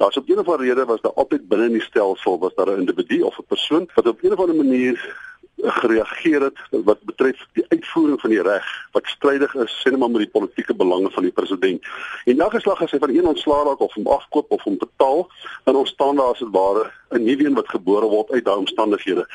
Daar's op 'n of ander rede was daar altyd binne in die stelsel was daar 'n individu of 'n persoon wat op 'n of ander manier gereageer het wat betref die uitvoering van die reg wat strydig is sê net maar met die politieke belange van die president. En elke slag as hy van een ontslaa raak of hom afkoop of hom betaal, dan ontstaan daar as dit ware 'n nuwe een wat gebore word uit daai omstandighede.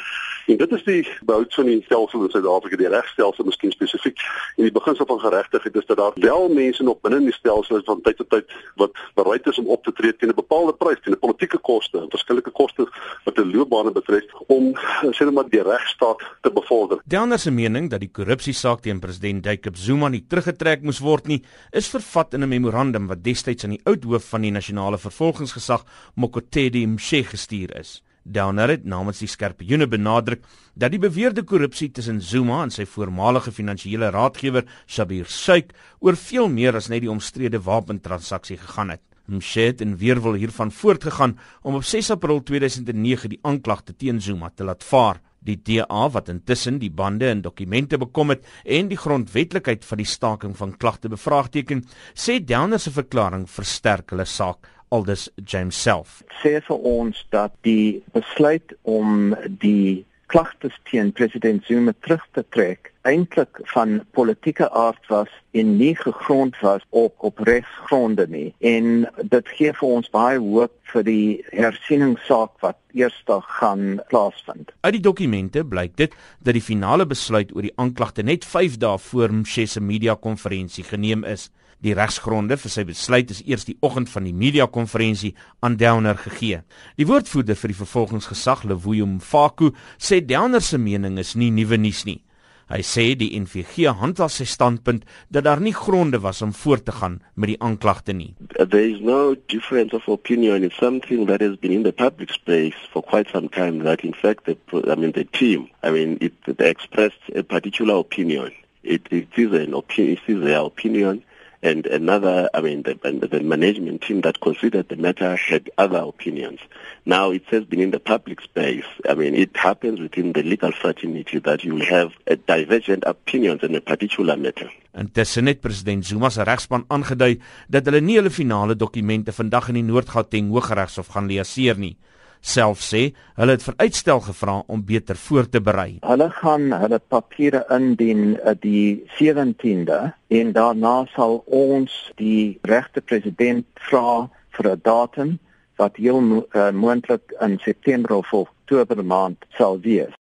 En dit is die behoud van die stelsel in Suid-Afrika, die regstelsel miskien spesifiek. En die beginsel van geregtigheid is dat daar wel mense nog binne in die stelsel is van tyd tot tyd wat bereid is om op te tree teen 'n bepaalde prys, teen 'n politieke koste, verskillende koste wat 'n loopbaan betref om sê net maar die regstaat te bevorder. Downer se mening dat die korrupsiesaak teen president Jacob Zuma nie teruggetrek moes word nie, is vervat in 'n memorandum wat destyds aan die oud hoof van die nasionale vervolgingsgesag, Mokotedi Mshe gestuur is. Downer het namens die Skerpioene benadruk dat die beweerde korrupsie tussen Zuma en sy voormalige finansiële raadgewer, Shabir Shaik, oor veel meer as net die omstrede wapentransaksie gegaan het. Mshet en weerwil hiervan voortgegaan om op 6 April 2009 die aanklagte teen Zuma te laat vaar. Die DA wat intussen die bande en dokumente bekom het en die grondwetlikheid van die staking van klagte bevraagteken, sê Downer se verklaring versterk hulle saak aldus James self. Sê vir ons dat die besluit om die klagtes teen president Zuma terug te trek eintlik van politieke aard was en nie gegrond was op op regsgronde nie en dit gee vir ons baie hoop vir die hersieningssaak wat eersdag gaan plaasvind. Uit die dokumente blyk dit dat die finale besluit oor die aanklagte net 5 dae voor Mshe se media konferensie geneem is. Die regsgronde vir sy besluit is eers die oggend van die media konferensie aan Downer gegee. Die woordvoerder vir die vervolgingsgesag, Lewoyo Mfaku, sê Downer se mening is nie nuwe nuus nie. Hy sê die NVG handhaaf sy standpunt dat daar nie gronde was om voort te gaan met die aanklagte nie. There is no difference of opinion in something that has been in the public space for quite some time that in fact the I mean the team I mean it they expressed a particular opinion. It, it is an opinion it is their opinion and another, I mean, the, and the management team that considered the matter had other opinions. Now, it has been in the public space. I mean, it happens within the legal fraternity that you have a divergent opinions in a particular matter. Intussen het president Zuma se regspan aangedui dat hulle nie hulle finale dokumente vandag in die Noord-Gauteng Hooggeregshof gaan leaseer nie self sê hulle het vir uitstel gevra om beter voor te berei. Hulle gaan hulle papiere indien uh, die 17de en daarna sal ons die regte president vra vir 'n datum wat heel mo uh, moontlik in September of Oktober maand sal wees.